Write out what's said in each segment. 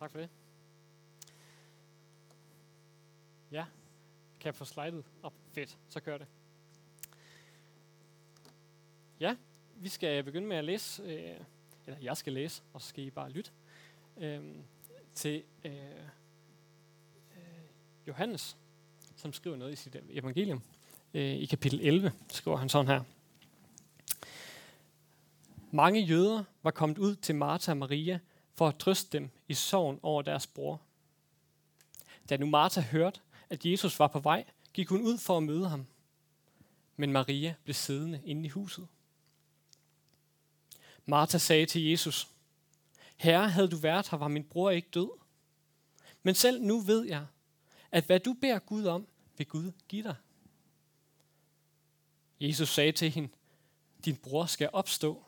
Tak for det. Ja, kan jeg få slidet op? Fedt, så gør det. Ja, vi skal begynde med at læse, øh, eller jeg skal læse, og så skal I bare lytte, øh, til øh, øh, Johannes, som skriver noget i sit øh, evangelium. Øh, I kapitel 11 skriver han sådan her. Mange jøder var kommet ud til Martha og Maria for at trøste dem i sorgen over deres bror. Da nu Martha hørte, at Jesus var på vej, gik hun ud for at møde ham. Men Maria blev siddende inde i huset. Martha sagde til Jesus, Herre, havde du været her, var min bror ikke død. Men selv nu ved jeg, at hvad du beder Gud om, vil Gud give dig. Jesus sagde til hende, din bror skal opstå.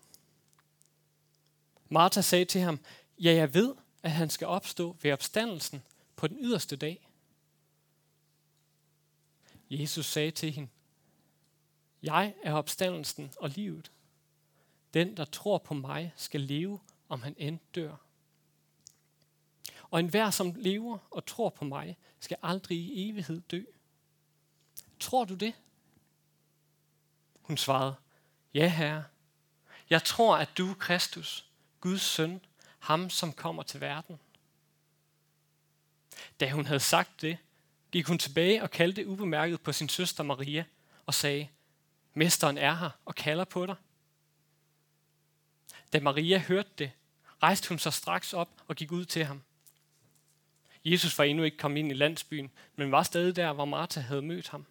Martha sagde til ham, ja, jeg ved, at han skal opstå ved opstandelsen på den yderste dag. Jesus sagde til hende, jeg er opstandelsen og livet. Den, der tror på mig, skal leve, om han end dør. Og enhver, som lever og tror på mig, skal aldrig i evighed dø. Tror du det? Hun svarede, ja herre, jeg tror, at du er Kristus, Guds søn, ham som kommer til verden. Da hun havde sagt det, gik hun tilbage og kaldte ubemærket på sin søster Maria og sagde, Mesteren er her og kalder på dig. Da Maria hørte det, rejste hun sig straks op og gik ud til ham. Jesus var endnu ikke kommet ind i landsbyen, men var stadig der, hvor Martha havde mødt ham.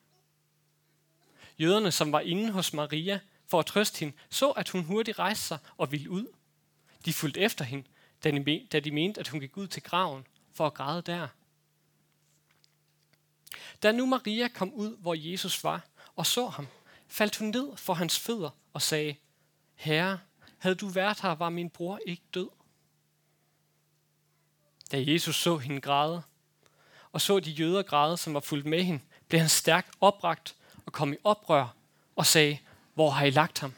Jøderne, som var inde hos Maria for at trøste hende, så, at hun hurtigt rejste sig og ville ud. De fulgte efter hende, da de mente, at hun gik ud til graven for at græde der. Da nu Maria kom ud, hvor Jesus var, og så ham, faldt hun ned for hans fødder og sagde, Herre, havde du været her, var min bror ikke død. Da Jesus så hende græde, og så de jøder græde, som var fulgt med hende, blev han stærkt opragt og kom i oprør og sagde, hvor har I lagt ham?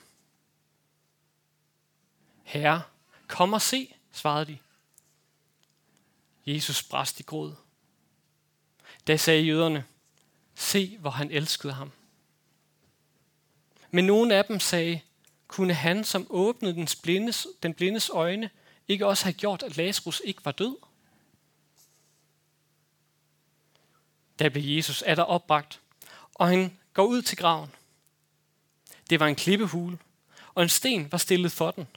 Herre, kom og se, svarede de. Jesus brast i gråd. Da sagde jøderne, se hvor han elskede ham. Men nogle af dem sagde, kunne han, som åbnede den blindes, den blindes øjne, ikke også have gjort, at Lazarus ikke var død? Da blev Jesus atter opbragt, og han går ud til graven. Det var en klippehule, og en sten var stillet for den.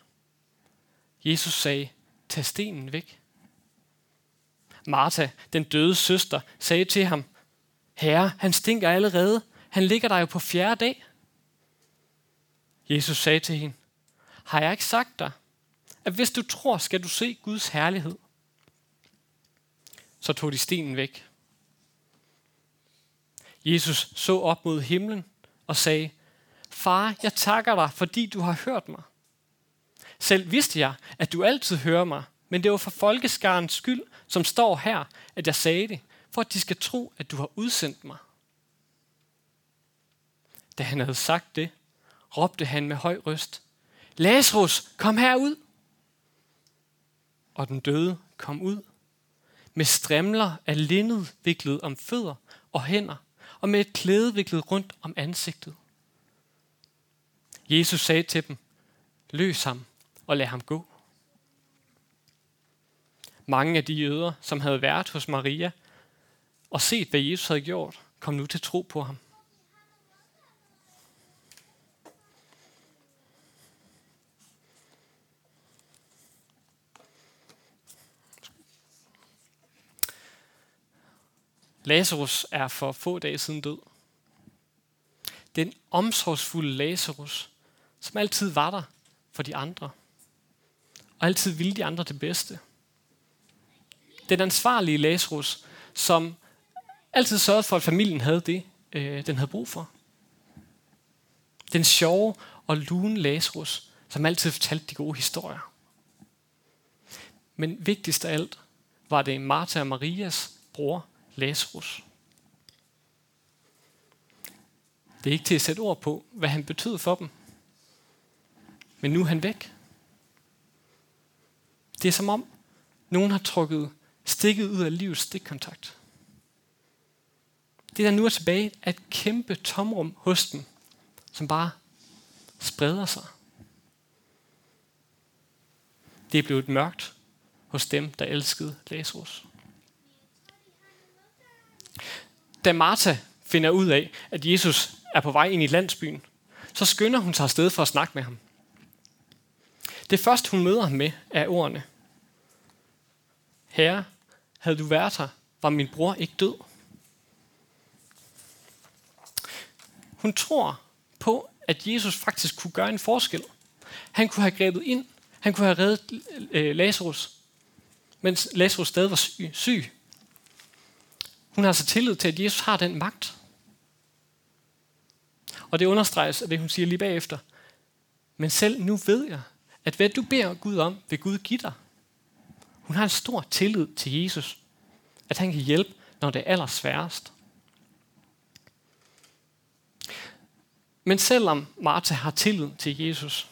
Jesus sagde, tag stenen væk. Martha, den døde søster, sagde til ham, Herre, han stinker allerede. Han ligger der jo på fjerde dag. Jesus sagde til hende, har jeg ikke sagt dig, at hvis du tror, skal du se Guds herlighed? Så tog de stenen væk. Jesus så op mod himlen og sagde, Far, jeg takker dig, fordi du har hørt mig. Selv vidste jeg, at du altid hører mig, men det var for folkeskarens skyld, som står her, at jeg sagde det, for at de skal tro, at du har udsendt mig. Da han havde sagt det, råbte han med høj røst, Lazarus, kom herud! Og den døde kom ud, med strimler af linned viklet om fødder og hænder, og med et klæde viklet rundt om ansigtet. Jesus sagde til dem, løs ham og lade ham gå. Mange af de jøder, som havde været hos Maria og set, hvad Jesus havde gjort, kom nu til tro på ham. Lazarus er for få dage siden død. Den omsorgsfulde Lazarus, som altid var der for de andre, og altid ville de andre det bedste. Den ansvarlige Lazarus, som altid sørgede for, at familien havde det, øh, den havde brug for. Den sjove og lune Lazarus, som altid fortalte de gode historier. Men vigtigst af alt var det Martha og Marias bror, Lazarus. Det er ikke til at sætte ord på, hvad han betød for dem. Men nu er han væk. Det er som om, nogen har trukket stikket ud af livets stikkontakt. Det, der nu er tilbage, er et kæmpe tomrum hos dem, som bare spreder sig. Det er blevet mørkt hos dem, der elskede Lazarus. Da Martha finder ud af, at Jesus er på vej ind i landsbyen, så skynder hun sig afsted for at snakke med ham. Det første, hun møder ham med, er ordene. Herre, havde du været her, var min bror ikke død. Hun tror på, at Jesus faktisk kunne gøre en forskel. Han kunne have grebet ind. Han kunne have reddet øh, Lazarus, mens Lazarus stadig var syg. Hun har altså tillid til, at Jesus har den magt. Og det understreges af det, hun siger lige bagefter. Men selv nu ved jeg, at hvad du beder Gud om, vil Gud give dig. Hun har en stor tillid til Jesus, at han kan hjælpe, når det er allersværest. Men selvom Martha har tillid til Jesus,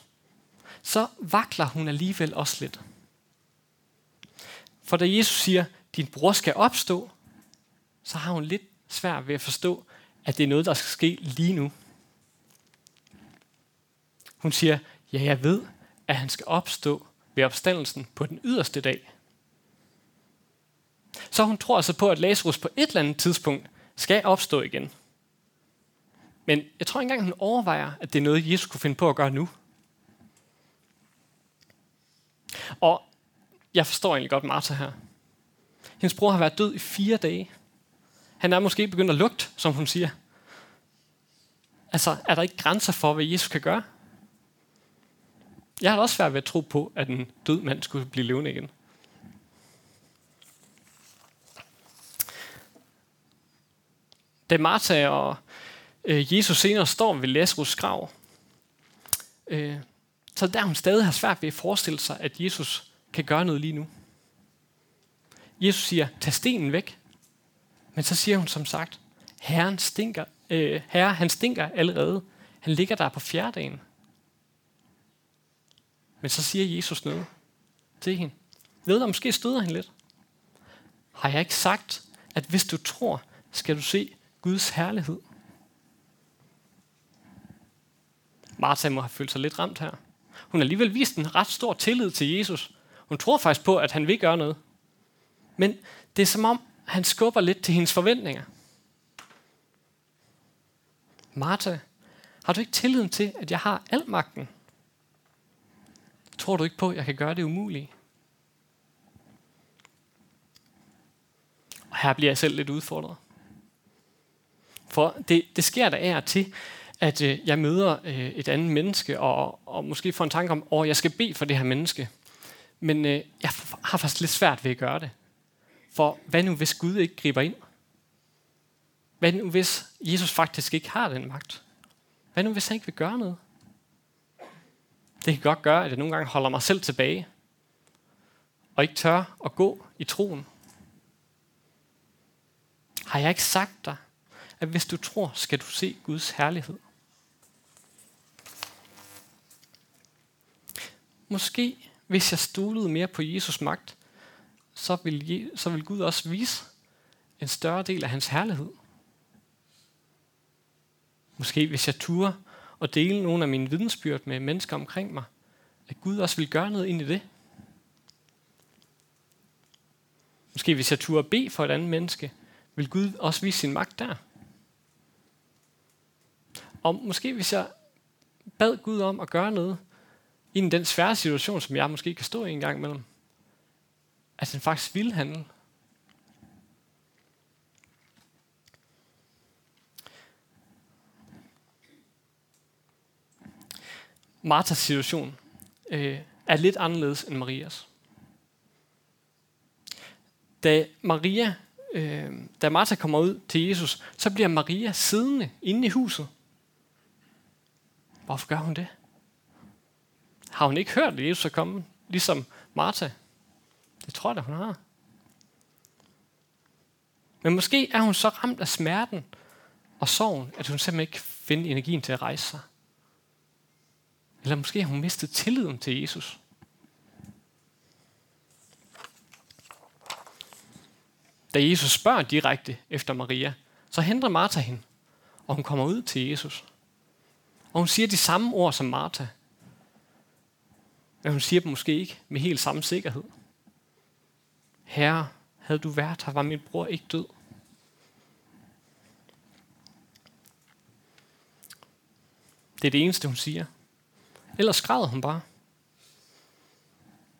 så vakler hun alligevel også lidt. For da Jesus siger, din bror skal opstå, så har hun lidt svært ved at forstå, at det er noget, der skal ske lige nu. Hun siger, ja, jeg ved, at han skal opstå ved opstandelsen på den yderste dag. Så hun tror altså på, at Lazarus på et eller andet tidspunkt skal opstå igen. Men jeg tror ikke engang, hun overvejer, at det er noget, Jesus kunne finde på at gøre nu. Og jeg forstår egentlig godt Martha her. Hendes bror har været død i fire dage. Han er måske begyndt at lugte, som hun siger. Altså, er der ikke grænser for, hvad Jesus kan gøre? Jeg har også svært ved at tro på, at en død mand skulle blive levende igen. Da Martha og øh, Jesus senere står ved Lazarus grav, øh, så der hun stadig har svært ved at forestille sig, at Jesus kan gøre noget lige nu. Jesus siger, tag stenen væk. Men så siger hun som sagt, Herren stinker, øh, herre, han stinker allerede. Han ligger der på fjerdagen. Men så siger Jesus noget til hende. Ved du, måske støder han lidt. Har jeg ikke sagt, at hvis du tror, skal du se Guds herlighed? Martha må have følt sig lidt ramt her. Hun har alligevel vist en ret stor tillid til Jesus. Hun tror faktisk på, at han vil gøre noget. Men det er som om, han skubber lidt til hendes forventninger. Martha, har du ikke tilliden til, at jeg har al magten? Tror du ikke på, at jeg kan gøre det umulige? Og her bliver jeg selv lidt udfordret. For det, det sker der er til, at øh, jeg møder øh, et andet menneske, og, og måske får en tanke om, at jeg skal bede for det her menneske. Men øh, jeg har faktisk lidt svært ved at gøre det. For hvad nu, hvis Gud ikke griber ind? Hvad nu, hvis Jesus faktisk ikke har den magt? Hvad nu, hvis han ikke vil gøre noget? Det kan godt gøre, at jeg nogle gange holder mig selv tilbage, og ikke tør at gå i troen. Har jeg ikke sagt dig, at hvis du tror, skal du se Guds herlighed? Måske, hvis jeg stolede mere på Jesus magt, så vil, så vil Gud også vise en større del af hans herlighed. Måske hvis jeg turer og dele nogle af mine vidensbyrd med mennesker omkring mig, at Gud også vil gøre noget ind i det. Måske hvis jeg turde bede for et andet menneske, vil Gud også vise sin magt der. Og måske hvis jeg bad Gud om at gøre noget i den svære situation, som jeg måske kan stå i en gang imellem, at han faktisk ville handle. Martas situation øh, er lidt anderledes end Marias. Da Maria, øh, da Martha kommer ud til Jesus, så bliver Maria siddende inde i huset. Hvorfor gør hun det? Har hun ikke hørt, at Jesus er kommet, ligesom Martha? Det tror jeg da, hun har. Men måske er hun så ramt af smerten og sorgen, at hun simpelthen ikke finder energien til at rejse sig. Eller måske har hun mistet tilliden til Jesus. da Jesus spørger direkte efter Maria, så henter Martha hende, og hun kommer ud til Jesus. Og hun siger de samme ord som Martha. Men hun siger dem måske ikke med helt samme sikkerhed. Herre, havde du været her, var min bror ikke død. Det er det eneste, hun siger. Ellers græder hun bare.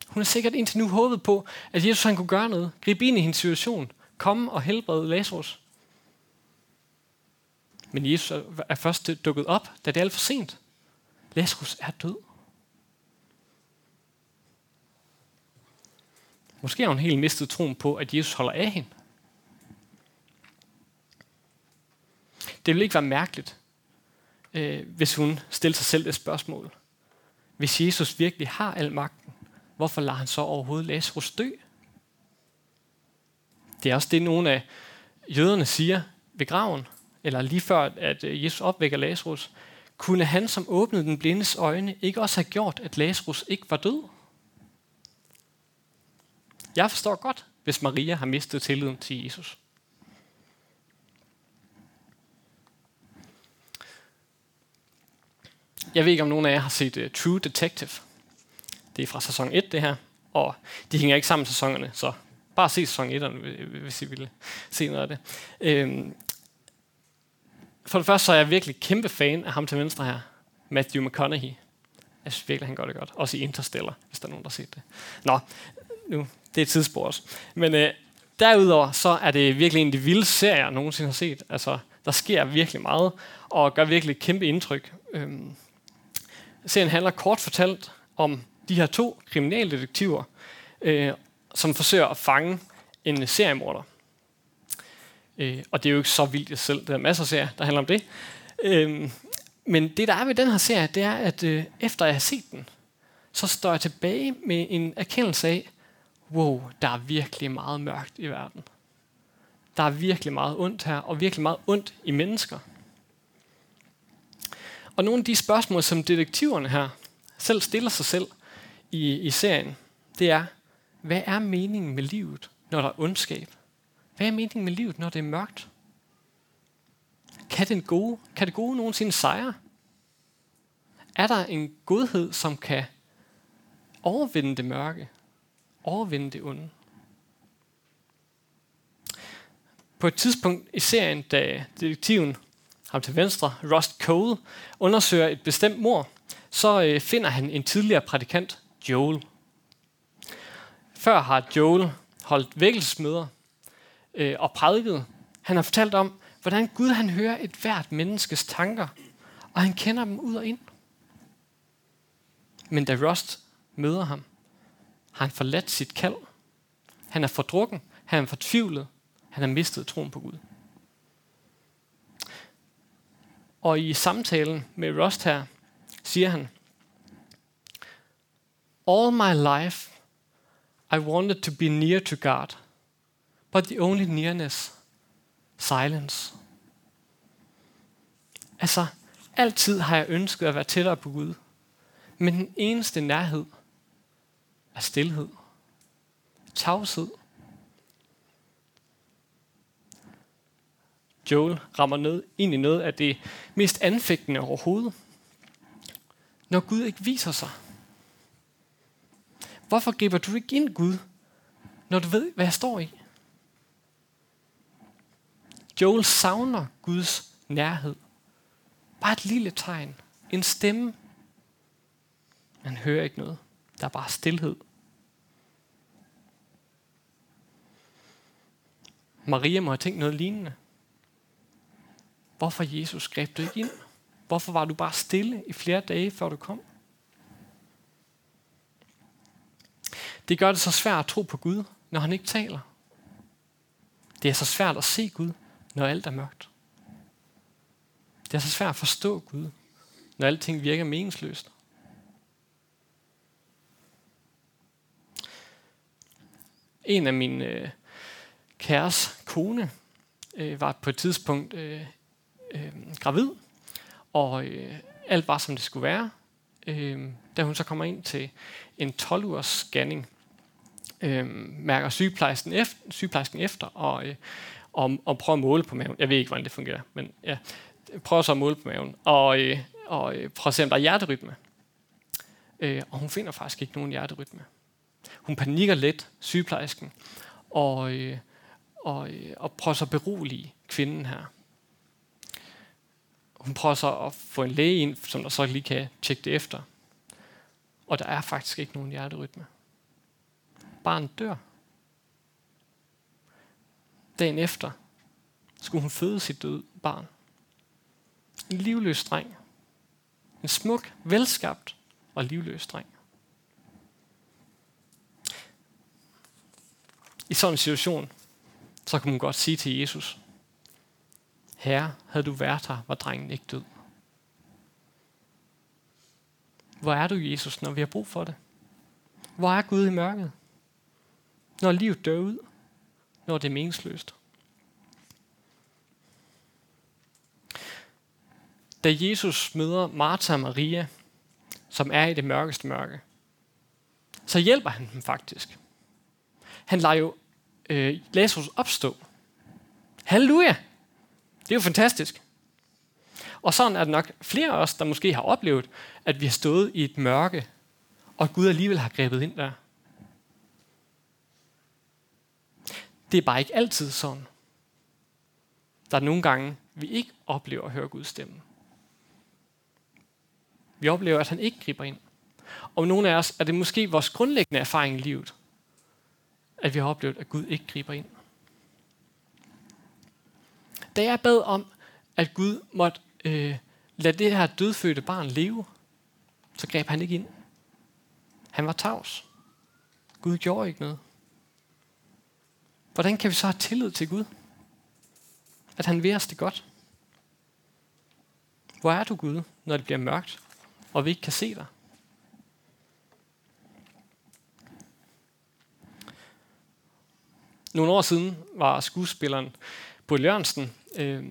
Hun har sikkert indtil nu håbet på, at Jesus han kunne gøre noget. Gribe ind i hendes situation. Komme og helbrede Lazarus. Men Jesus er først dukket op, da det er alt for sent. Lazarus er død. Måske har hun helt mistet troen på, at Jesus holder af hende. Det ville ikke være mærkeligt, øh, hvis hun stiller sig selv det spørgsmål. Hvis Jesus virkelig har al magten, hvorfor lader han så overhovedet Lazarus dø? Det er også det, nogle af jøderne siger ved graven, eller lige før, at øh, Jesus opvækker Lazarus. Kunne han, som åbnede den blindes øjne, ikke også have gjort, at Lazarus ikke var død? Jeg forstår godt, hvis Maria har mistet tilliden til Jesus. Jeg ved ikke, om nogen af jer har set uh, True Detective. Det er fra sæson 1, det her. Og de hænger ikke sammen sæsonerne, så bare se sæson 1, hvis I vil se noget af det. Øhm, for det første så er jeg virkelig kæmpe fan af ham til venstre her. Matthew McConaughey. Jeg synes virkelig, han gør det godt. Også i Interstellar, hvis der er nogen, der har set det. Nå, nu, det er et tidsspor også. Men øh, derudover, så er det virkelig en af de vilde serier, jeg nogensinde har set. Altså, der sker virkelig meget, og gør virkelig et kæmpe indtryk. Øhm, serien handler kort fortalt om de her to kriminaldetektiver, øh, som forsøger at fange en seriemorder. Øh, og det er jo ikke så vildt i selv. Der er masser af serier, der handler om det. Øh, men det, der er ved den her serie, det er, at øh, efter jeg har set den, så står jeg tilbage med en erkendelse af, wow, der er virkelig meget mørkt i verden. Der er virkelig meget ondt her, og virkelig meget ondt i mennesker. Og nogle af de spørgsmål, som detektiverne her selv stiller sig selv i, i serien, det er, hvad er meningen med livet, når der er ondskab? Hvad er meningen med livet, når det er mørkt? Kan, den gode, kan det gode nogensinde sejre? Er der en godhed, som kan overvinde det mørke? Overvinde det onde? På et tidspunkt i serien, da detektiven ham til venstre, Rust Cole, undersøger et bestemt mor, så øh, finder han en tidligere prædikant, Joel. Før har Joel holdt vækkelsesmøder øh, og prædiket. Han har fortalt om, hvordan Gud han hører et hvert menneskes tanker, og han kender dem ud og ind. Men da Rust møder ham, har han forladt sit kald. Han er fordrukken, han er fortvivlet, han har mistet troen på Gud. Og i samtalen med Rust her, siger han, All my life, I wanted to be near to God, but the only nearness, silence. Altså, altid har jeg ønsket at være tættere på Gud, men den eneste nærhed er stillhed, tavshed. Joel rammer ned, ind i noget af det mest anfægtende overhovedet. Når Gud ikke viser sig. Hvorfor griber du ikke ind, Gud, når du ved, hvad jeg står i? Joel savner Guds nærhed. Bare et lille tegn. En stemme. Man hører ikke noget. Der er bare stillhed. Maria må have tænkt noget lignende. Hvorfor Jesus greb du ikke ind? Hvorfor var du bare stille i flere dage, før du kom? Det gør det så svært at tro på Gud, når han ikke taler. Det er så svært at se Gud, når alt er mørkt. Det er så svært at forstå Gud, når alting virker meningsløst. En af mine øh, kæres kone øh, var på et tidspunkt øh, øh, gravid, og øh, alt var som det skulle være. Øh, da hun så kommer ind til en 12 ugers scanning, øh, mærker sygeplejersken efter, sygeplejersken efter og, øh, og, og prøver at måle på maven. Jeg ved ikke, hvordan det fungerer, men ja, prøver så at måle på maven. Og, øh, og øh, prøver at se, om der er hjerterytme. Øh, og hun finder faktisk ikke nogen hjerterytme. Hun panikker lidt, sygeplejersken, og, øh, og, øh, og prøver så at berolige kvinden her. Hun prøver så at få en læge ind, som der så lige kan tjekke det efter. Og der er faktisk ikke nogen hjerterytme. Barnet dør. Dagen efter skulle hun føde sit døde barn. En livløs dreng. En smuk, velskabt og livløs dreng. I sådan en situation, så kunne hun godt sige til Jesus, Herre, havde du været her, var drengen ikke død. Hvor er du, Jesus, når vi har brug for det? Hvor er Gud i mørket? Når livet dør ud, når det er meningsløst. Da Jesus møder Martha og Maria, som er i det mørkeste mørke, så hjælper han dem faktisk. Han lader jo øh, Lazarus opstå. Halleluja! Det er jo fantastisk. Og sådan er det nok flere af os, der måske har oplevet, at vi har stået i et mørke, og Gud alligevel har grebet ind der. Det er bare ikke altid sådan. Der er nogle gange, vi ikke oplever at høre Guds stemme. Vi oplever, at han ikke griber ind. Og nogle af os er det måske vores grundlæggende erfaring i livet, at vi har oplevet, at Gud ikke griber ind. Da jeg bad om, at Gud måtte øh, lade det her dødfødte barn leve, så greb han ikke ind. Han var tavs. Gud gjorde ikke noget. Hvordan kan vi så have tillid til Gud? At han vil os det godt. Hvor er du, Gud, når det bliver mørkt, og vi ikke kan se dig? Nogle år siden var skuespilleren Bo Jørgensen øh,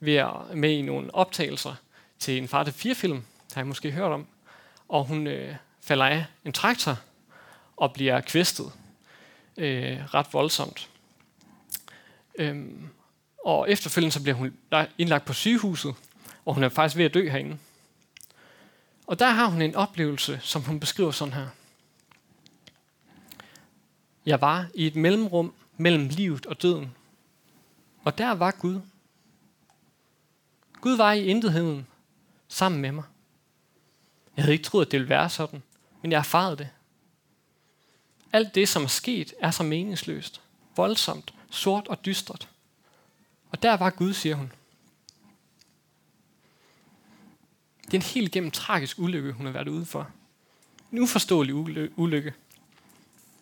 ved at med i nogle optagelser til en far til fire film, har jeg måske hørt om, og hun øh, falder af en traktor og bliver kvæstet øh, ret voldsomt. Øhm, og efterfølgende så bliver hun indlagt på sygehuset, og hun er faktisk ved at dø herinde. Og der har hun en oplevelse, som hun beskriver sådan her. Jeg var i et mellemrum mellem livet og døden. Og der var Gud. Gud var i intetheden sammen med mig. Jeg havde ikke troet, at det ville være sådan, men jeg erfarede det. Alt det, som er sket, er så meningsløst, voldsomt, sort og dystert. Og der var Gud, siger hun. Det er en helt gennem tragisk ulykke, hun har været ude for. En uforståelig ulykke.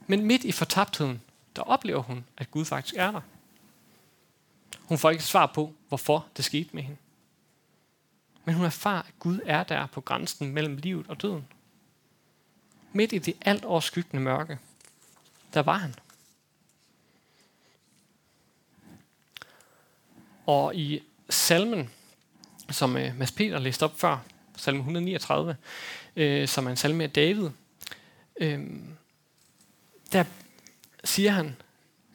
Men midt i fortabtheden, der oplever hun, at Gud faktisk er der. Hun får ikke svar på, hvorfor det skete med hende. Men hun erfarer, at Gud er der på grænsen mellem livet og døden. Midt i det alt overskyggende mørke, der var han. Og i salmen, som øh, Mads Peter læste op før, salme 139, øh, som er en salme af David, øh, der siger han,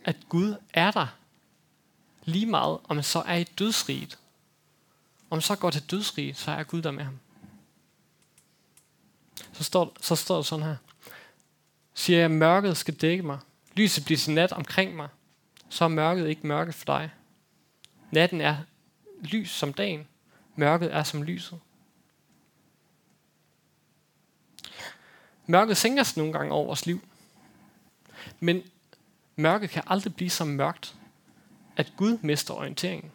at Gud er der lige meget, om man så er i dødsriget. Om man så går til dødsriget, så er Gud der med ham. Så står, så står det sådan her. Siger jeg, mørket skal dække mig. Lyset bliver til nat omkring mig. Så er mørket ikke mørke for dig. Natten er lys som dagen. Mørket er som lyset. Mørket sænker sig nogle gange over vores liv. Men mørket kan aldrig blive så mørkt, at Gud mister orienteringen.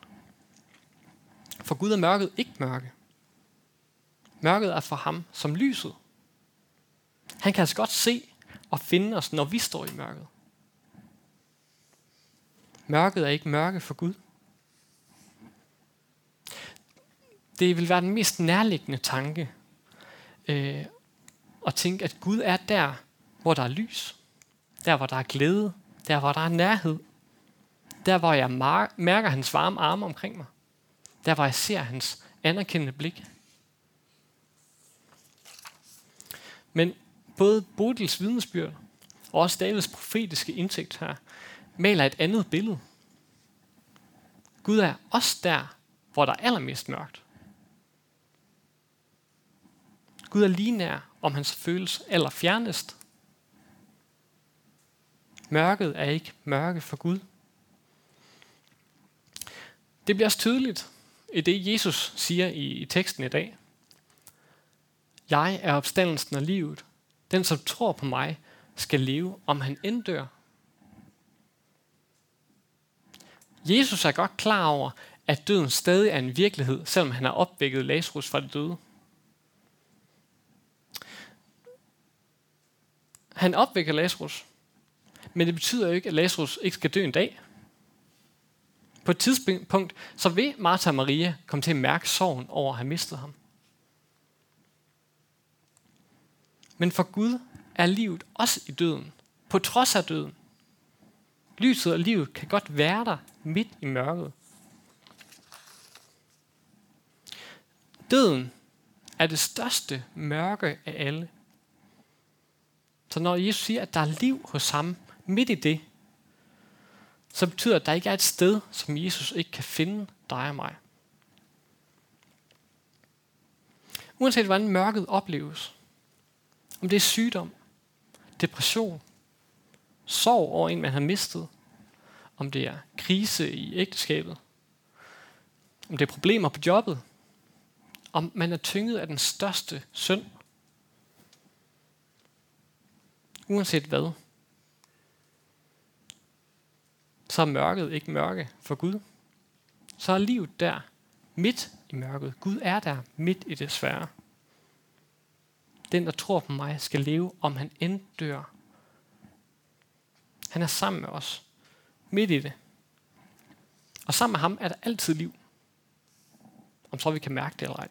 For Gud er mørket ikke mørke. Mørket er for ham som lyset. Han kan altså godt se og finde os, når vi står i mørket. Mørket er ikke mørke for Gud. Det vil være den mest nærliggende tanke øh, at tænke, at Gud er der, hvor der er lys. Der, hvor der er glæde. Der, hvor der er nærhed. Der, hvor jeg mærker hans varme arme omkring mig. Der, hvor jeg ser hans anerkendende blik. Men både Bodils vidnesbyrd og også Davids profetiske indsigt her, maler et andet billede. Gud er også der, hvor der er allermest mørkt. Gud er lige nær, om han føles allerfjernest. Mørket er ikke mørke for Gud. Det bliver også tydeligt i det, Jesus siger i, i teksten i dag. Jeg er opstandelsen af livet. Den, som tror på mig, skal leve, om han end dør. Jesus er godt klar over, at døden stadig er en virkelighed, selvom han har opvækket Lazarus fra de døde. Han opvækker Lazarus, men det betyder jo ikke, at Lazarus ikke skal dø en dag. På et tidspunkt, så vil Martha og Maria komme til at mærke sorgen over at have mistet ham. Men for Gud er livet også i døden, på trods af døden. Lyset og livet kan godt være der midt i mørket. Døden er det største mørke af alle. Så når Jesus siger, at der er liv hos ham midt i det, så betyder det, at der ikke er et sted, som Jesus ikke kan finde dig og mig. Uanset hvordan mørket opleves, om det er sygdom, depression, sorg over en, man har mistet, om det er krise i ægteskabet, om det er problemer på jobbet, om man er tynget af den største synd, uanset hvad, så er mørket ikke mørke for Gud. Så er livet der, midt i mørket. Gud er der, midt i det svære. Den, der tror på mig, skal leve, om han end dør. Han er sammen med os, midt i det. Og sammen med ham er der altid liv. Om så vi kan mærke det eller ej.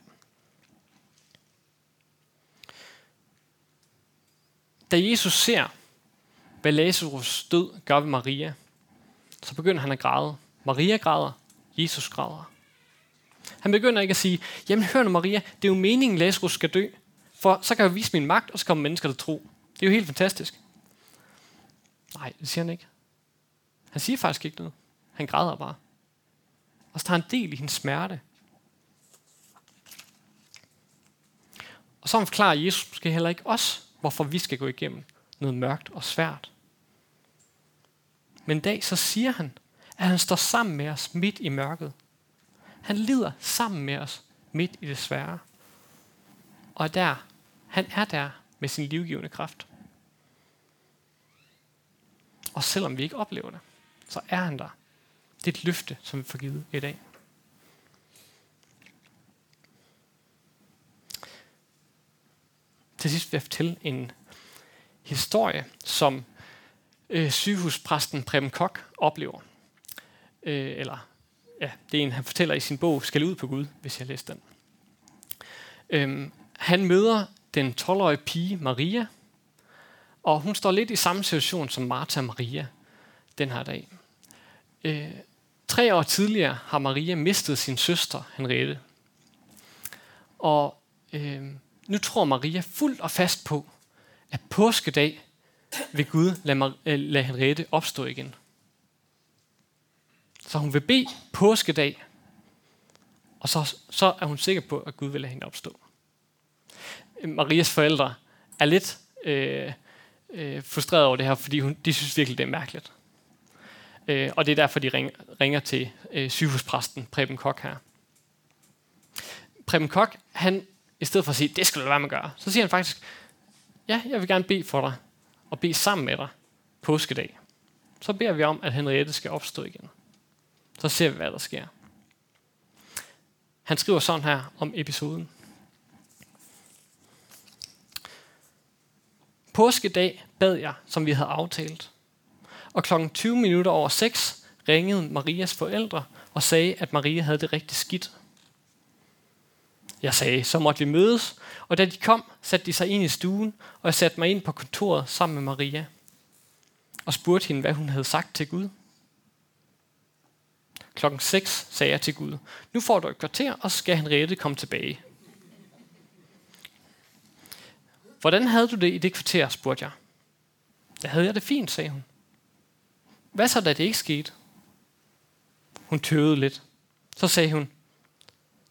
Da Jesus ser, hvad Lazarus død gør ved Maria, så begynder han at græde. Maria græder, Jesus græder. Han begynder ikke at sige, jamen hør nu Maria, det er jo meningen, Lazarus skal dø, for så kan jeg vise min magt, og så kommer mennesker til tro. Det er jo helt fantastisk. Nej, det siger han ikke. Han siger faktisk ikke noget. Han græder bare. Og så tager han del i hendes smerte. Og så forklarer Jesus måske heller ikke os, hvorfor vi skal gå igennem noget mørkt og svært. Men en dag så siger han, at han står sammen med os midt i mørket. Han lider sammen med os midt i det svære. Og der, han er der med sin livgivende kraft. Og selvom vi ikke oplever det, så er han der. Det er et løfte, som vi får givet i dag. Til sidst vil jeg fortælle en historie, som øh, sygehuspræsten Prem Kok oplever. Øh, eller, ja, det er en, han fortæller i sin bog, Skal ud på Gud, hvis jeg læser den. Øh, han møder den 12-årige pige Maria, og hun står lidt i samme situation som Martha og Maria den her dag. Øh, tre år tidligere har Maria mistet sin søster Henriette. Og øh, nu tror Maria fuldt og fast på, at påskedag vil Gud lade, Mar- øh, lade Henriette opstå igen. Så hun vil bede påskedag, og så, så er hun sikker på, at Gud vil lade hende opstå. Marias forældre er lidt øh, øh, frustreret over det her, fordi hun, de synes virkelig, det er mærkeligt. Øh, og det er derfor, de ringer, ringer til øh, sygehuspræsten Preben Kok her. Preben Kok, han, i stedet for at sige, det skal du være med at gøre, så siger han faktisk, ja, jeg vil gerne bede for dig, og bede sammen med dig påskedag. Så beder vi om, at Henriette skal opstå igen. Så ser vi, hvad der sker. Han skriver sådan her om episoden. Påskedag bad jeg, som vi havde aftalt. Og klokken 20 minutter over 6 ringede Marias forældre og sagde, at Maria havde det rigtig skidt. Jeg sagde, så måtte vi mødes, og da de kom, satte de sig ind i stuen, og jeg satte mig ind på kontoret sammen med Maria og spurgte hende, hvad hun havde sagt til Gud. Klokken 6 sagde jeg til Gud, nu får du et kvarter, og så skal Henriette komme tilbage. Hvordan havde du det i det kvarter, spurgte jeg. Der havde jeg det fint, sagde hun. Hvad så, da det ikke skete? Hun tøvede lidt. Så sagde hun,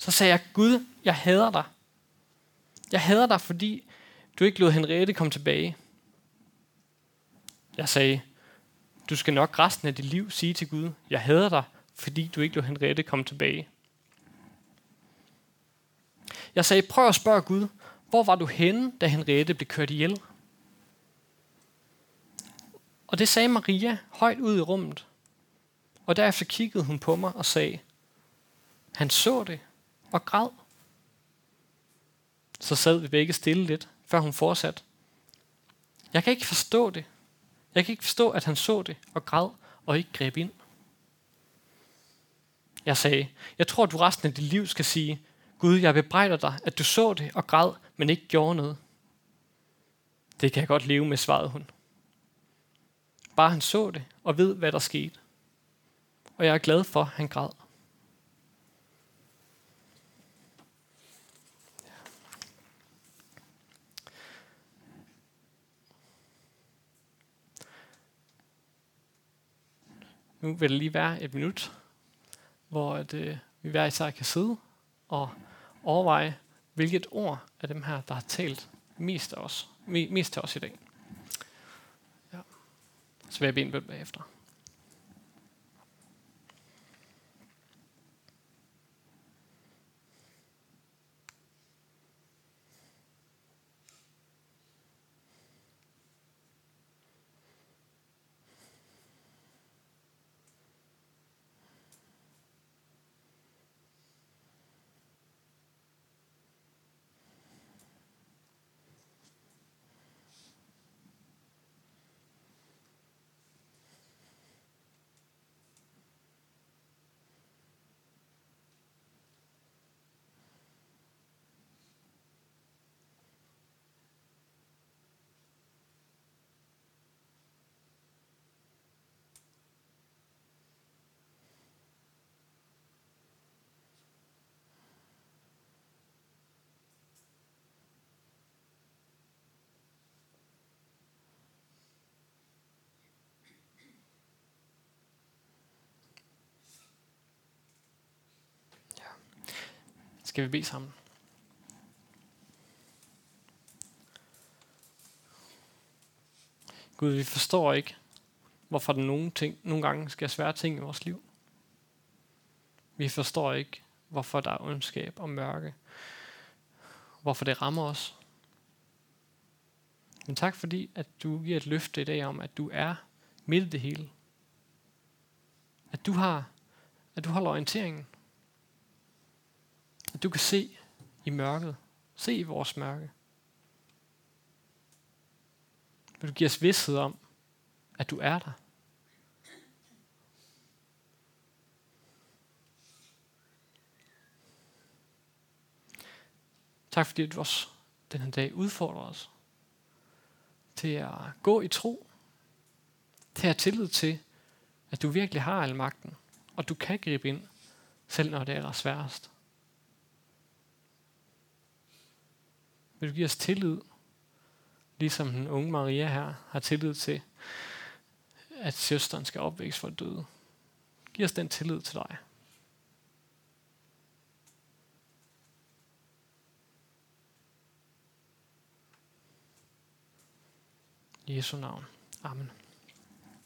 så sagde jeg, Gud, jeg hader dig. Jeg hader dig, fordi du ikke lod Henriette komme tilbage. Jeg sagde, du skal nok resten af dit liv sige til Gud, jeg hader dig, fordi du ikke lod Henriette komme tilbage. Jeg sagde, prøv at spørge Gud, hvor var du henne, da Henriette blev kørt ihjel? Og det sagde Maria højt ud i rummet. Og derefter kiggede hun på mig og sagde, han så det og græd. Så sad vi begge stille lidt, før hun fortsatte. Jeg kan ikke forstå det. Jeg kan ikke forstå, at han så det og græd og ikke greb ind. Jeg sagde, jeg tror, du resten af dit liv skal sige, Gud, jeg bebrejder dig, at du så det og græd, men ikke gjorde noget. Det kan jeg godt leve med, svarede hun. Bare han så det og ved, hvad der skete. Og jeg er glad for, at han græd. Nu vil det lige være et minut, hvor at, øh, vi hver især kan sidde og overveje, hvilket ord af dem her, der har talt mest, af os, mest til os i dag. Ja. Så vil jeg bede en bøn bagefter. Skal vi bede sammen? Gud, vi forstår ikke, hvorfor der nogle, ting, nogle gange sker svære ting i vores liv. Vi forstår ikke, hvorfor der er ondskab og mørke. Hvorfor det rammer os. Men tak fordi, at du giver et løfte i dag om, at du er midt i det hele. At du har, at du holder orienteringen. At du kan se i mørket. Se i vores mørke. Vil du give os vidsthed om, at du er der? Tak fordi du også den her dag udfordrer os til at gå i tro, til at have tillid til, at du virkelig har al magten, og du kan gribe ind, selv når det er sværest. Vil du give os tillid, ligesom den unge Maria her har tillid til, at søsteren skal opvækkes for døde. Giv os den tillid til dig. I Jesu navn. Amen.